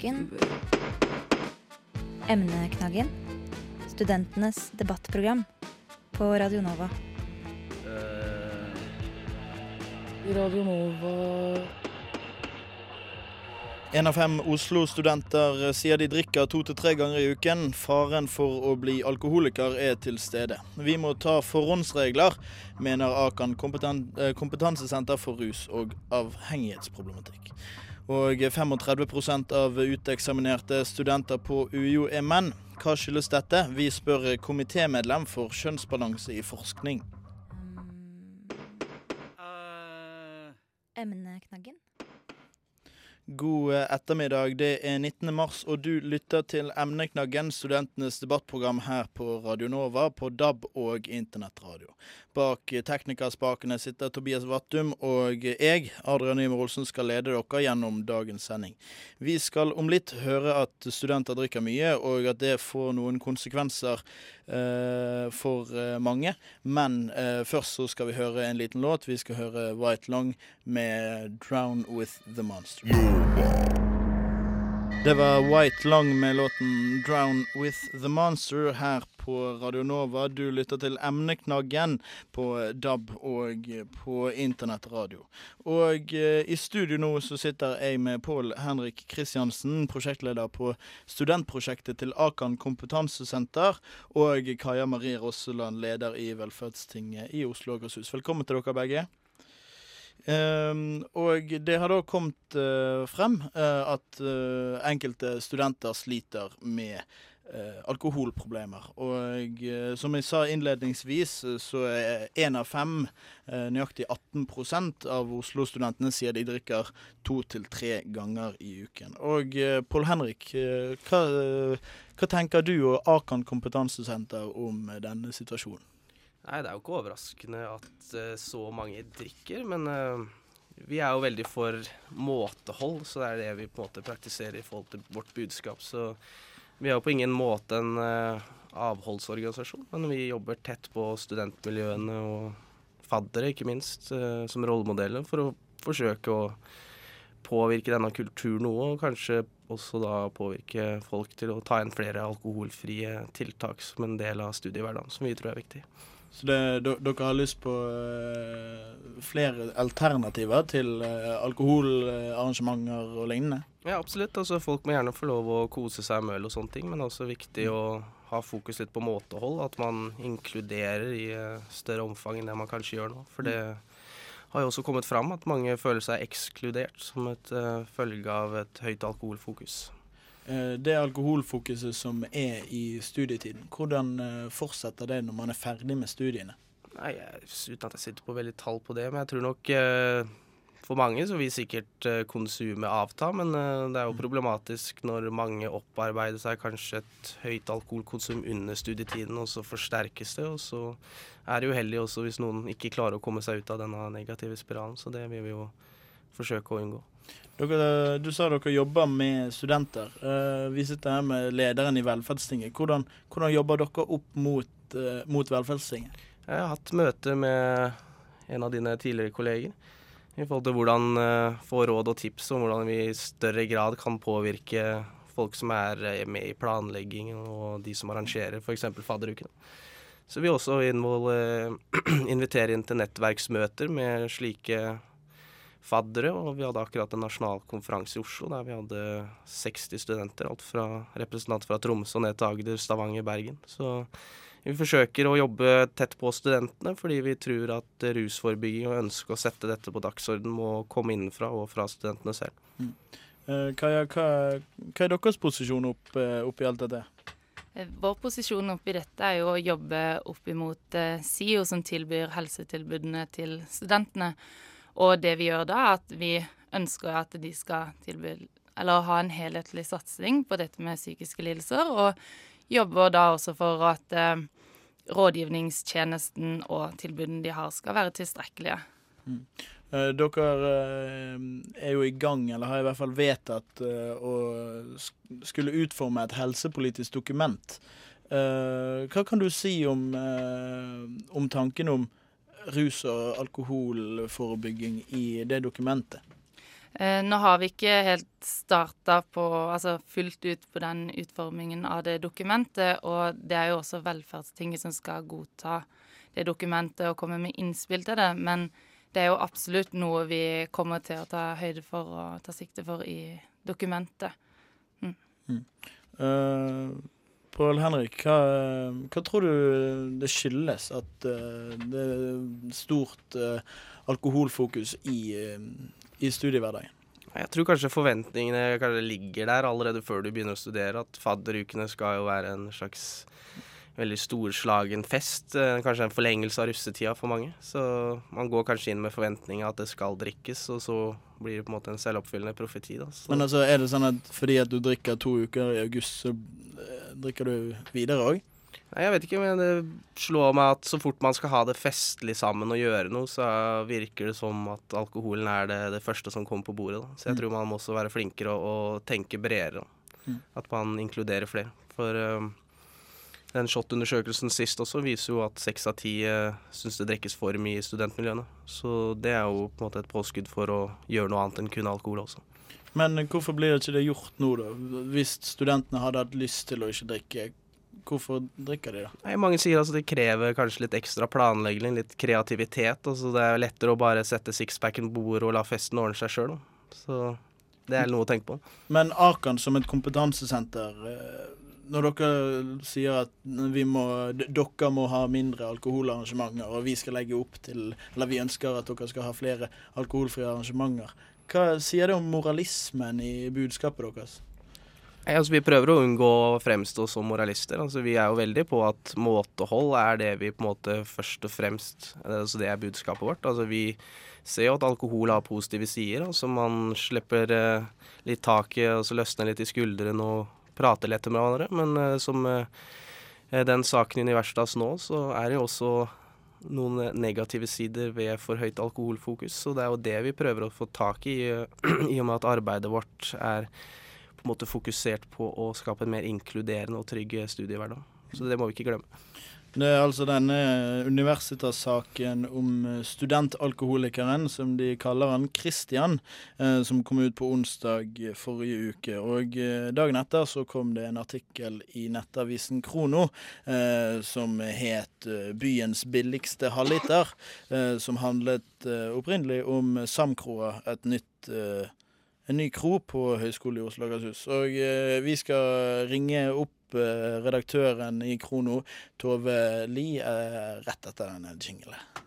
Saken. Emneknaggen. Studentenes debattprogram på Radio Nova. Radio Nova En av fem Oslo-studenter sier de drikker to til tre ganger i uken. Faren for å bli alkoholiker er til stede. Vi må ta forhåndsregler, mener Akan kompeten eh, kompetansesenter for rus og avhengighetsproblematikk. Og 35% av uteksaminerte studenter på UiO er menn. Hva skyldes dette? Vi spør komitémedlem for kjønnsbalanse i forskning. Emneknaggen. God eh, ettermiddag. Det er 19. mars, og du lytter til Emneknaggen, studentenes debattprogram her på Radio Nova, på DAB og internettradio. Bak eh, teknikerspakene sitter Tobias Vattum, og jeg, Adrian Nymer Olsen, skal lede dere gjennom dagens sending. Vi skal om litt høre at studenter drikker mye, og at det får noen konsekvenser eh, for eh, mange. Men eh, først så skal vi høre en liten låt. Vi skal høre White Long med 'Drown With The Monster'. Det var White Long med låten 'Drown With The Monster' her på Radio Nova. Du lytter til Emneknaggen på DAB og på internettradio. Og eh, i studio nå så sitter jeg med Pål Henrik Kristiansen, prosjektleder på studentprosjektet til Akan kompetansesenter, og Kaja Marie Rosseland, leder i Velferdstinget i Oslo og Akershus. Velkommen til dere begge. Um, og det har da kommet uh, frem uh, at uh, enkelte studenter sliter med alkoholproblemer. Og som jeg sa innledningsvis, så er én av fem, nøyaktig 18% av Oslo-studentene, sier de drikker to til tre ganger i uken. Og Pål Henrik, hva, hva tenker du og Akan kompetansesenter om denne situasjonen? Nei, det er jo ikke overraskende at uh, så mange drikker, men uh, vi er jo veldig for måtehold, så det er det vi på en måte praktiserer i forhold til vårt budskap. Så vi er jo på ingen måte en uh, avholdsorganisasjon, men vi jobber tett på studentmiljøene og faddere, ikke minst, som rollemodeller for å forsøke å påvirke denne kulturen noe, og kanskje også da påvirke folk til å ta inn flere alkoholfrie tiltak som en del av studiehverdagen, som vi tror er viktig. Så det, dere har lyst på uh, flere alternativer til uh, alkoholarrangementer og lignende? Ja, absolutt. Altså, folk må gjerne få lov å kose seg med øl og sånne ting, men det er også viktig å ha fokus litt på måtehold. At man inkluderer i uh, større omfang enn det man kanskje gjør nå. For det har jo også kommet fram at mange føler seg ekskludert som et følge av et høyt alkoholfokus. Eh, det alkoholfokuset som er i studietiden, hvordan eh, fortsetter det når man er ferdig med studiene? Nei, Uten at jeg sitter på veldig tall på det, men jeg tror nok eh, for mange så vil sikkert konsumet avta. Men det er jo mm. problematisk når mange opparbeider seg kanskje et høyt alkoholkonsum under studietiden, og så forsterkes det. Og så er det uheldig også hvis noen ikke klarer å komme seg ut av denne negative spiralen. Så det vil vi jo forsøke å unngå. Dere, du sa dere jobber med studenter. Uh, vi sitter her med lederen i Velferdstinget. Hvordan, hvordan jobber dere opp mot, uh, mot Velferdstinget? Jeg har hatt møte med en av dine tidligere kolleger i forhold til hvordan uh, få råd og tips om hvordan vi i større grad kan påvirke folk som er med i planlegging, og de som arrangerer f.eks. fadderukene. Så vi også inviterer inn til nettverksmøter med slike faddere. Og vi hadde akkurat en nasjonal konferanse i Oslo der vi hadde 60 studenter. Alt fra representanter fra Tromsø ned til Agder, Stavanger, Bergen. Så vi forsøker å jobbe tett på studentene, fordi vi tror at rusforebygging og ønsket å sette dette på dagsorden må komme innenfra og fra studentene selv. Mm. Uh, hva, hva, hva, er deres posisjon opp, uh, oppi alt dette? Eh, vår posisjon oppi dette er jo å jobbe opp imot SIO, som tilbyr helsetilbudene til studentene. Og det vi gjør da, er at vi ønsker at de skal tilby eller ha en helhetlig satsing på dette med psykiske lidelser, og jobber da også for at eh, rådgivningstjenesten og tilbudene de har, skal være tilstrekkelige. Mm. Eh, dere eh, er jo i gang, eller har i hvert fall vedtatt uh, å skulle utforme et helsepolitisk dokument. hva kan du si om, om tanken om rus- og alkoholforebygging i det dokumentet? Eh, nå har vi ikke helt starta på Altså fullt ut på den utformingen av det dokumentet, og det er jo også Velferdstinget som skal godta det dokumentet og komme med innspill til det. Men det er jo absolutt noe vi kommer til å ta høyde for og ta sikte for i dokumentet. Mm. Mm. Uh, Pål Henrik, hva, hva, tror du det skyldes at uh, det er stort uh, alkoholfokus i, i studiehverdagen? Jeg tror kanskje forventningene kanskje ligger der allerede før du begynner å studere. At fadderukene skal jo være en slags veldig storslagen fest. Eh, kanskje en forlengelse av russetida for mange. Så man går kanskje inn med forventninger at det skal drikkes, og så blir det på en måte en selvoppfyllende profeti. Da. Men altså, er det sånn at fordi at du drikker to uker i august, så eh, drikker du videre òg? Nei, Jeg vet ikke, men det slår meg at så fort man skal ha det festlig sammen og gjøre noe, så virker det som at alkoholen er det, det første som kommer på bordet. Da. Så jeg mm. tror man må også være flinkere og, og tenke bredere. Mm. At man inkluderer flere. For um, den SHoT-undersøkelsen sist også viser jo at seks av ti uh, syns det drikkes for mye i studentmiljøene. Så det er jo på en måte et påskudd for å gjøre noe annet enn kun alkohol også. Men hvorfor blir ikke det gjort nå, da? Hvis studentene hadde hatt lyst til å ikke drikke, hvorfor drikker de da? Nei, mange sier altså det krever kanskje litt ekstra planlegging, litt kreativitet. Altså det er lettere å bare sette sixpacken på bordet og la festen ordne seg sjøl. Så det er noe å tenke på. Men Akan som et kompetansesenter eh, når dere sier at må, dere må ha mindre alkoholarrangementer, og vi skal legge opp til Eller vi ønsker at dere skal ha flere alkoholfrie arrangementer. Hva sier det om moralismen i budskapet deres? Nei, altså, vi prøver å unngå å fremstå som moralister. Altså, vi er jo veldig på at måtehold er det vi på en måte først og fremst altså, Det er budskapet vårt. Altså, vi ser jo at alkohol har positive sider. Altså, man slipper eh, litt taket, og så løsner litt i skuldrene og prater lett med hverandre. Men eh, som eh, den saken i Universitas nå, så er det jo også noen negative sider ved for høyt alkoholfokus. Så det er jo det vi prøver å få tak i, i og med at arbeidet vårt er på en måte fokusert på å skape en mer inkluderende og trygg studiehverdag. Så det må vi ikke glemme. Det er altså denne Universitas-saken om eh, studentalkoholikeren, som de kaller han, Christian, eh, som kom ut på onsdag forrige uke. Og eh, dagen etter så kom det en artikkel i nettavisen Krono eh, som het eh, 'Byens billigste halvliter', eh, som handlet opprinnelig om Samkroa, et nytt en ny kro på Høgskolen i Oslo og Akershus. Og vi skal ringe opp redaktøren i Krono, Tove Li, rett etter denne jinglen.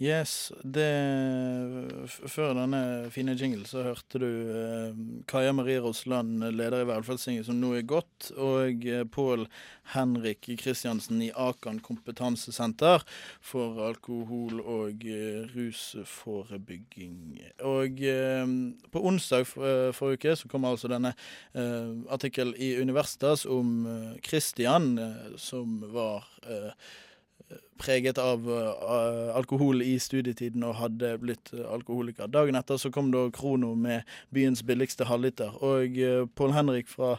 Yes. Det, før denne fine jingle så hørte du eh, Kaja Marie Rosland, leder i Velferdstinget, som nå er gått, og eh, Pål Henrik Kristiansen i Akan kompetansesenter for alkohol- og eh, rusforebygging. Og eh, på onsdag for, forrige uke så kom altså denne eh, artikkel i Universitas om Kristian, eh, som var preget av uh, alkohol i studietiden og hadde blitt alkoholiker. Dagen etter så kom da Krono med byens billigste halvliter. Og uh, Pål Henrik fra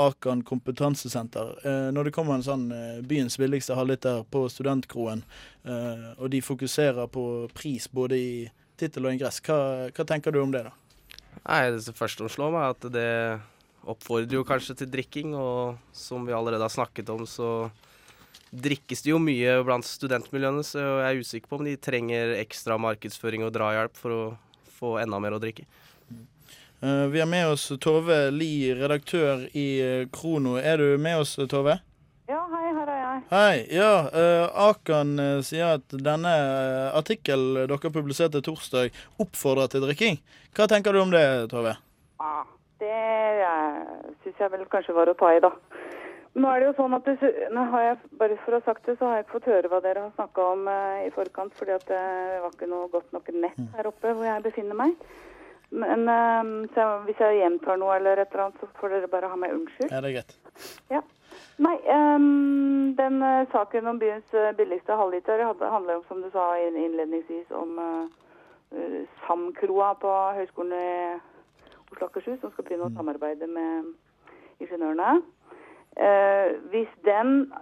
Akan kompetansesenter. Uh, når det kommer en sånn byens billigste halvliter på studentkroen, og de fokuserer på pris både i tittel og ingress, hva, hva tenker du om det, da? Nei, Det som først slår meg, er at det oppfordrer jo kanskje til drikking, og som vi allerede har snakket om, så drikkes det jo mye blant studentmiljøene, så jeg er usikker på om de trenger ekstra markedsføring og drahjelp for å få enda mer å drikke. Uh, vi har med oss Tove Li, redaktør i uh, Krono. Er du med oss, Tove? Ja, hei, her er jeg. Hei. Ja, uh, Akan uh, sier at denne artikkelen artikkel dere publiserte torsdag, oppfordrer til drikking. Hva tenker du om det, Tove? Ah, det syns jeg vel kanskje var å ta i, da. Nå er det jo sånn at det, nå har jeg, bare for å ha sagt det, så har jeg ikke fått høre hva dere har snakka om i forkant, fordi at det var ikke noe godt nok nett mm. her oppe hvor jeg befinner meg. Men så hvis jeg gjentar noe eller et eller annet, så får dere bare ha meg unnskyld. Ja, det er greit. Ja. Nei, um, den uh, saken om byens uh, billigste halvliter handler om, som du sa innledningsvis, om uh, Samkroa på Høgskolen i Oslo Akershus, som skal begynne å mm. samarbeide med ingeniørene. Hvis den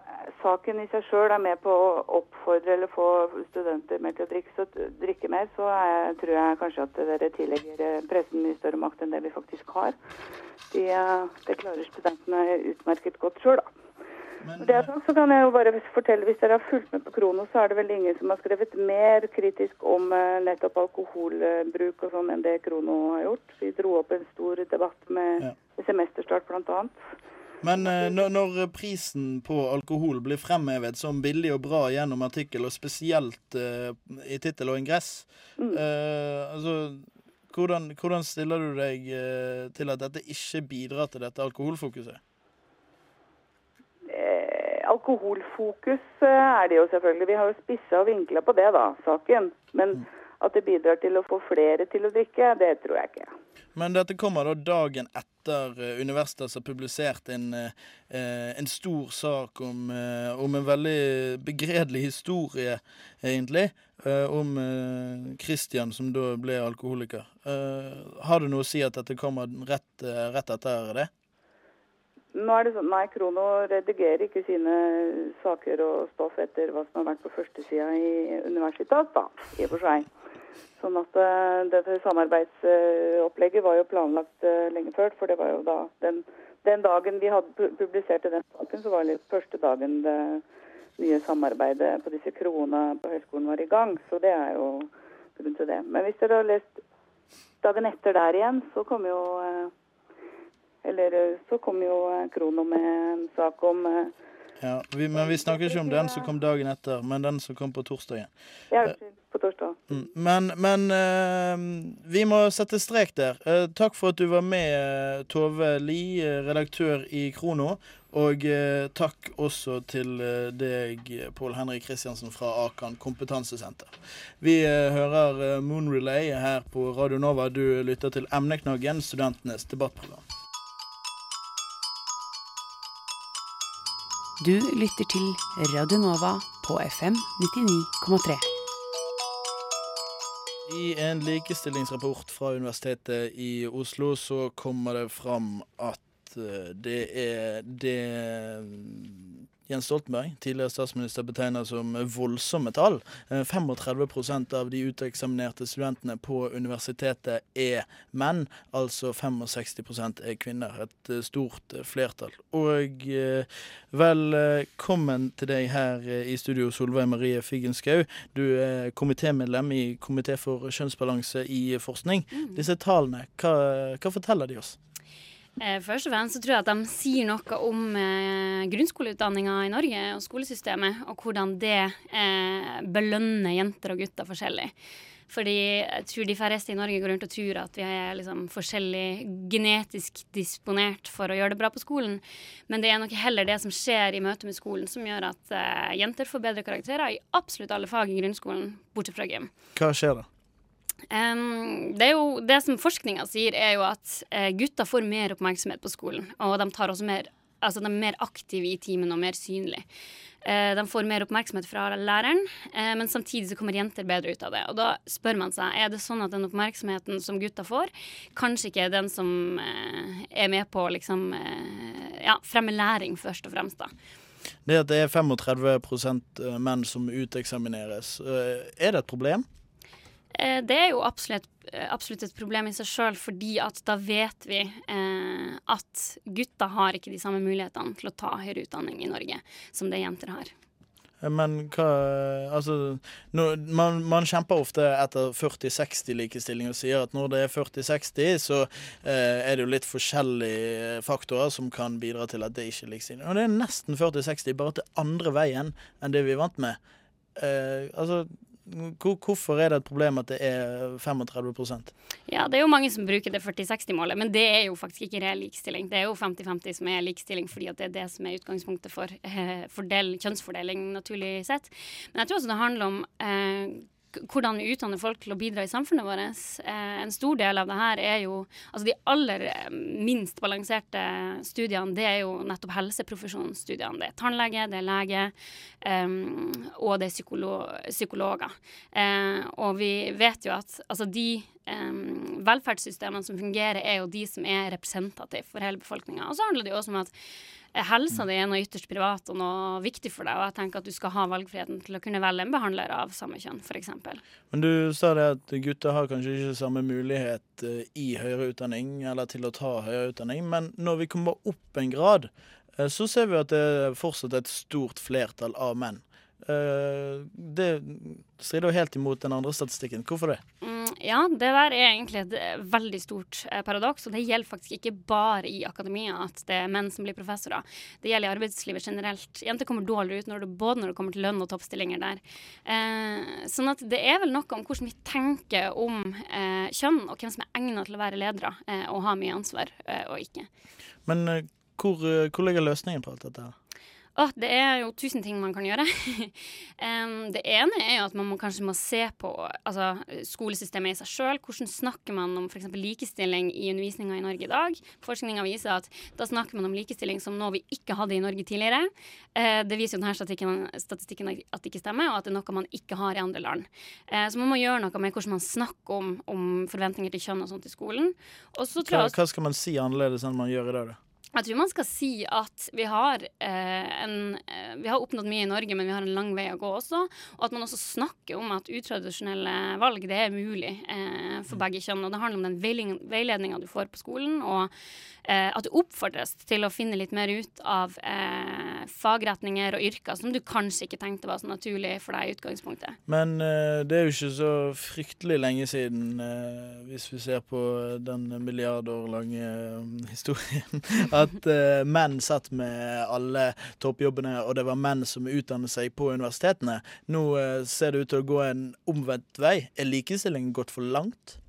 saken i seg sjøl er med på å oppfordre eller få studenter mer til å drikke, så, drikke mer, så er, tror jeg kanskje at dere tillegger pressen mye større makt enn det vi faktisk har. De, det klarer studentene utmerket godt sjøl, da. Men, det er sånn, så kan jeg jo bare fortelle, Hvis dere har fulgt med på Krono, så er det vel ingen som har skrevet mer kritisk om nettopp alkoholbruk og sånn enn det Krono har gjort. Vi dro opp en stor debatt med ja. semesterstart bl.a. Men uh, når, prisen på alkohol blir fremhevet som billig og bra gjennom artikkel, og spesielt uh, i tittel og ingress mm. altså, hvordan, hvordan, stiller du deg til at dette ikke bidrar til dette alkoholfokuset? alkoholfokus eh, er det jo selvfølgelig. Vi har jo spissa og vinkla på det, da, saken. Men mm. at det bidrar til å få flere til å drikke, det tror jeg ikke. Men dette kommer da dagen etter uh, Universitas har publisert en, uh, en stor sak om, om, en veldig begredelig historie, egentlig. om Christian som da ble alkoholiker. har det noe å si at dette kommer rett, rett etter det? Nå er det sånn, Nei, Krono redigerer ikke sine saker og stoff etter hva som har vært på førstesida i Universitas, da, i og for seg. Sånn at uh, dette samarbeidsopplegget var jo planlagt uh, lenge før. For det var jo da den, den dagen vi hadde publisert den saken, så var det første dagen det nye samarbeidet på disse kronene på høyskolen var i gang. Så det er jo grunn til det. Men hvis dere har lest dagen etter der igjen, så kom jo uh, eller eh, så kom jo eh, Krono med en sak om eh, ja, vi, Men vi snakker ikke om den som kom dagen etter, men den som kom på torsdagen. Ja, på torsdag. Mm, men, men uh, vi må sette strek der. Uh, takk for at du var med, Tove Li, redaktør i Krono. Og takk også til deg, Pål Henrik Kristiansen fra Akan kompetansesenter. Vi hører Moon Relay her på Radio Nova. Du lytter til Emneknaggen, studentenes debattprogram. Du lytter til Radionova på FM 99,3. I en likestillingsrapport fra Universitetet i Oslo så kommer det fram at eh, det er det Jens Stoltenberg, tidligere statsminister, betegner som voldsomme tall. 35 eh, av de uteksaminerte studentene på universitetet er menn, altså 65 er kvinner. Et eh, stort eh, flertall. Og velkommen til deg her i studio, Solveig Marie Figgenschou. Du er komitémedlem i Komité for kjønnsbalanse i forskning. Mm. Disse tallene, hva, hva forteller de oss? Eh, først og fremst så tror jeg at de sier noe om eh, grunnskoleutdanninga i Norge og skolesystemet, og hvordan det eh, belønner jenter og gutter forskjellig. Fordi jeg tror de færreste i Norge går rundt og tror at vi er liksom forskjellig genetisk disponert for å gjøre det bra på skolen. Men det er nok heller det som skjer i møte med skolen som gjør at jenter får bedre karakterer i absolutt alle fag i grunnskolen, bortsett fra gym. Hva skjer da? Um, det, jo, det som forskninga sier, er jo at uh, gutter får mer oppmerksomhet på skolen. Og de, mer, altså de er mer aktive i timen og mer synlige. Uh, de får mer oppmerksomhet fra læreren, uh, men samtidig så kommer jenter bedre ut av det. Og da spør man seg er det sånn at den oppmerksomheten som gutter får, kanskje ikke er den som er med på å liksom, ja, fremme læring, først og fremst. da. Det at det er 35% menn som uteksamineres, er det et problem? Eh, det er jo absolutt, eh, absolutt, et problem i seg sjøl, fordi at da vet vi eh, at gutter har ikke de samme mulighetene til å ta høyere utdanning i Norge som det jenter har. Men hva Altså, nå, man, man, kjemper ofte etter 40-60 likestilling og sier at når det er 40-60, så eh, er det jo litt forskjellige faktorer som kan bidra til at det ikke er likestilling. Og det er nesten 40-60, bare til andre veien enn det vi er vant med. Eh, altså Hvorfor er det et problem at det er 35% Ja, Det er jo mange som bruker det 40-60-målet, men det er jo faktisk ikke reell likestilling. Det er jo 50-50 som er likestilling, fordi det er det som er utgangspunktet for eh, fordel, kjønnsfordeling, naturlig sett. Men jeg tror også det handler om eh, hvordan vi utdanner folk til å bidra i samfunnet vårt. Eh, en stor del av det her er jo Altså de aller eh, minst balanserte studiene, det er jo nettopp helseprofesjonsstudiene. Det er tannlege, det er lege, um, og det er psykolo psykologer. Eh, og vi vet jo at altså de um, velferdssystemene som fungerer, er jo de som er representative for hele befolkninga. Og så handler det jo også om at helsa di er noe ytterst privat og noe viktig for deg, og jeg tenker at du skal ha valgfriheten til å kunne velge en behandler av samme kjønn, f.eks. Men du sa det at gutter har kanskje ikke samme mulighet eh, i høyere utdanning, eller til å ta høyere utdanning, men når vi kommer opp en grad, eh, så ser vi at det er fortsatt et stort flertall av menn. Eh, det strider jo helt imot den andre statistikken. Hvorfor det? Mm, ja, det der er egentlig et eh, veldig stort eh, paradoks. Og det gjelder faktisk ikke bare i akademia at det er menn som blir professorer. Det gjelder i arbeidslivet generelt. Jenter kommer dårligere ut når det, både når det kommer til lønn og toppstillinger der. Eh, sånn at det er vel noe om hvordan vi tenker om eh, kjønn, og hvem som er egnet til å være ledere eh, og ha mye ansvar eh, og ikke. Men hvor, hvor ligger løsningen på alt dette? her? Oh, det er jo tusen ting man kan gjøre. um, det ene er jo at man må, kanskje må se på altså, skolesystemet i seg sjøl. Hvordan snakker man om f.eks. likestilling i undervisninga i Norge i dag? Forskninga viser at da snakker man om likestilling som noe vi ikke hadde i Norge tidligere. Uh, det viser jo denne statistikken, statistikken, at det ikke stemmer, og at det er noe man ikke har i andre land. Uh, så man må gjøre noe med hvordan man snakker om, om forventninger til kjønn og sånt i skolen. Hva, hva, skal man si annerledes enn man gjør i dag, da? Jeg tror man skal si at vi har, eh, en, eh, vi har oppnådd mye i Norge, men vi har en lang vei å gå også. Og at man også snakker om at utradisjonelle valg det er mulig eh, for mm. begge kjønn. Og det handler om den veiledninga du får på skolen, og eh, at du oppfordres til å finne litt mer ut av eh, fagretninger og yrker som du kanskje ikke tenkte var så naturlig for deg i utgangspunktet. Men eh, det er jo ikke så fryktelig lenge siden, hvis vi ser på den milliardår lange historien at menn satt med alle toppjobbene, og det var menn som utdannet seg på universitetene. Nå ser det ut til å gå en omvendt vei. Er likestillingen gått for langt?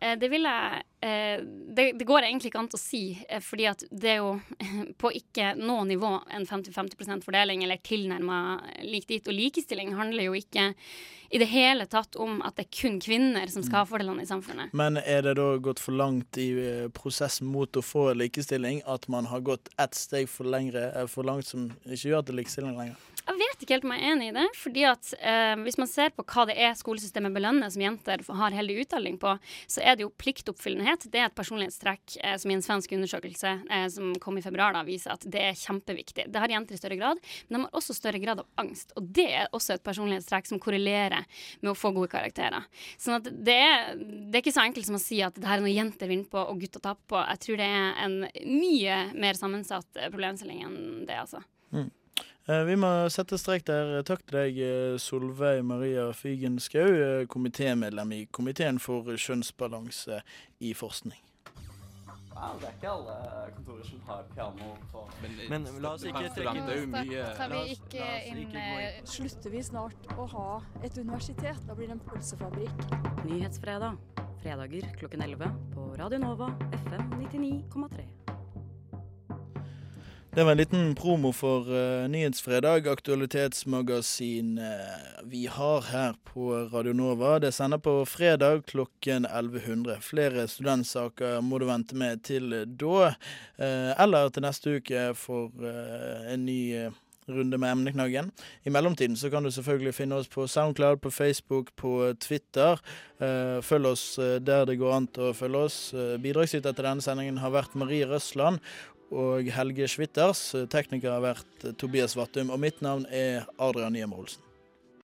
Eh, det vil jeg eh, det, det, går egentlig ikke an å si, eh, fordi at det er jo på ikke noe nivå en 50-50% fordeling eller tilnærma lik dit. Og likestilling handler jo ikke i det hele tatt om at det er kun kvinner som skal ha fordelene i samfunnet. Men er det da gått for langt i prosessen mot å få likestilling at man har gått ett steg for, lengre, for langt som ikke gjør at det er likestilling lenger? Jeg vet ikke helt om jeg er enig i det. fordi at eh, Hvis man ser på hva det er skolesystemet belønner som jenter har heldig uttelling på, så er det jo pliktoppfyllenhet. Det er et personlighetstrekk eh, som i en svensk undersøkelse eh, som kom i februar, da, viser at det er kjempeviktig. Det har jenter i større grad, men de har også større grad av angst. Og det er også et personlighetstrekk som korrelerer med å få gode karakterer. Sånn at det er, det er ikke så enkelt som å si at det her er noe jenter vinner på og gutter taper på. Jeg tror det er en mye mer sammensatt eh, problemstilling enn det, altså. Mm. Eh, vi må sette strek der. Takk til deg, eh, Solveig Maria Fygen Skau, eh, komitémedlem i Komiteen for kjønnsbalanse i forskning. Wow, det er ikke alle kontorer som har piano på Men, Men la oss ikke trekke inn mye Tar vi ikke inn Slutter vi snart å ha et universitet? Da blir det en pølsefabrikk. Nyhetsfredag. Fredager klokken 11 på Radio Nova FM 99,3. Det var en liten promo for uh, Nyhetsfredag, aktualitetsmagasin uh, vi har her på Radio Nova. Det sender på fredag klokken 1100. Flere studentsaker må du vente med til da, uh, eller til neste uke for en ny runde med emneknaggen. I mellomtiden så kan du selvfølgelig finne oss på Soundcloud, på Facebook, på Twitter. følg oss der det går an til å følge oss. Bidragsyter til denne sendingen har vært Marie Røsland og Helge Schwitters. Tekniker har vært Tobias Vattum, og mitt navn er Adrian Niemer Olsen.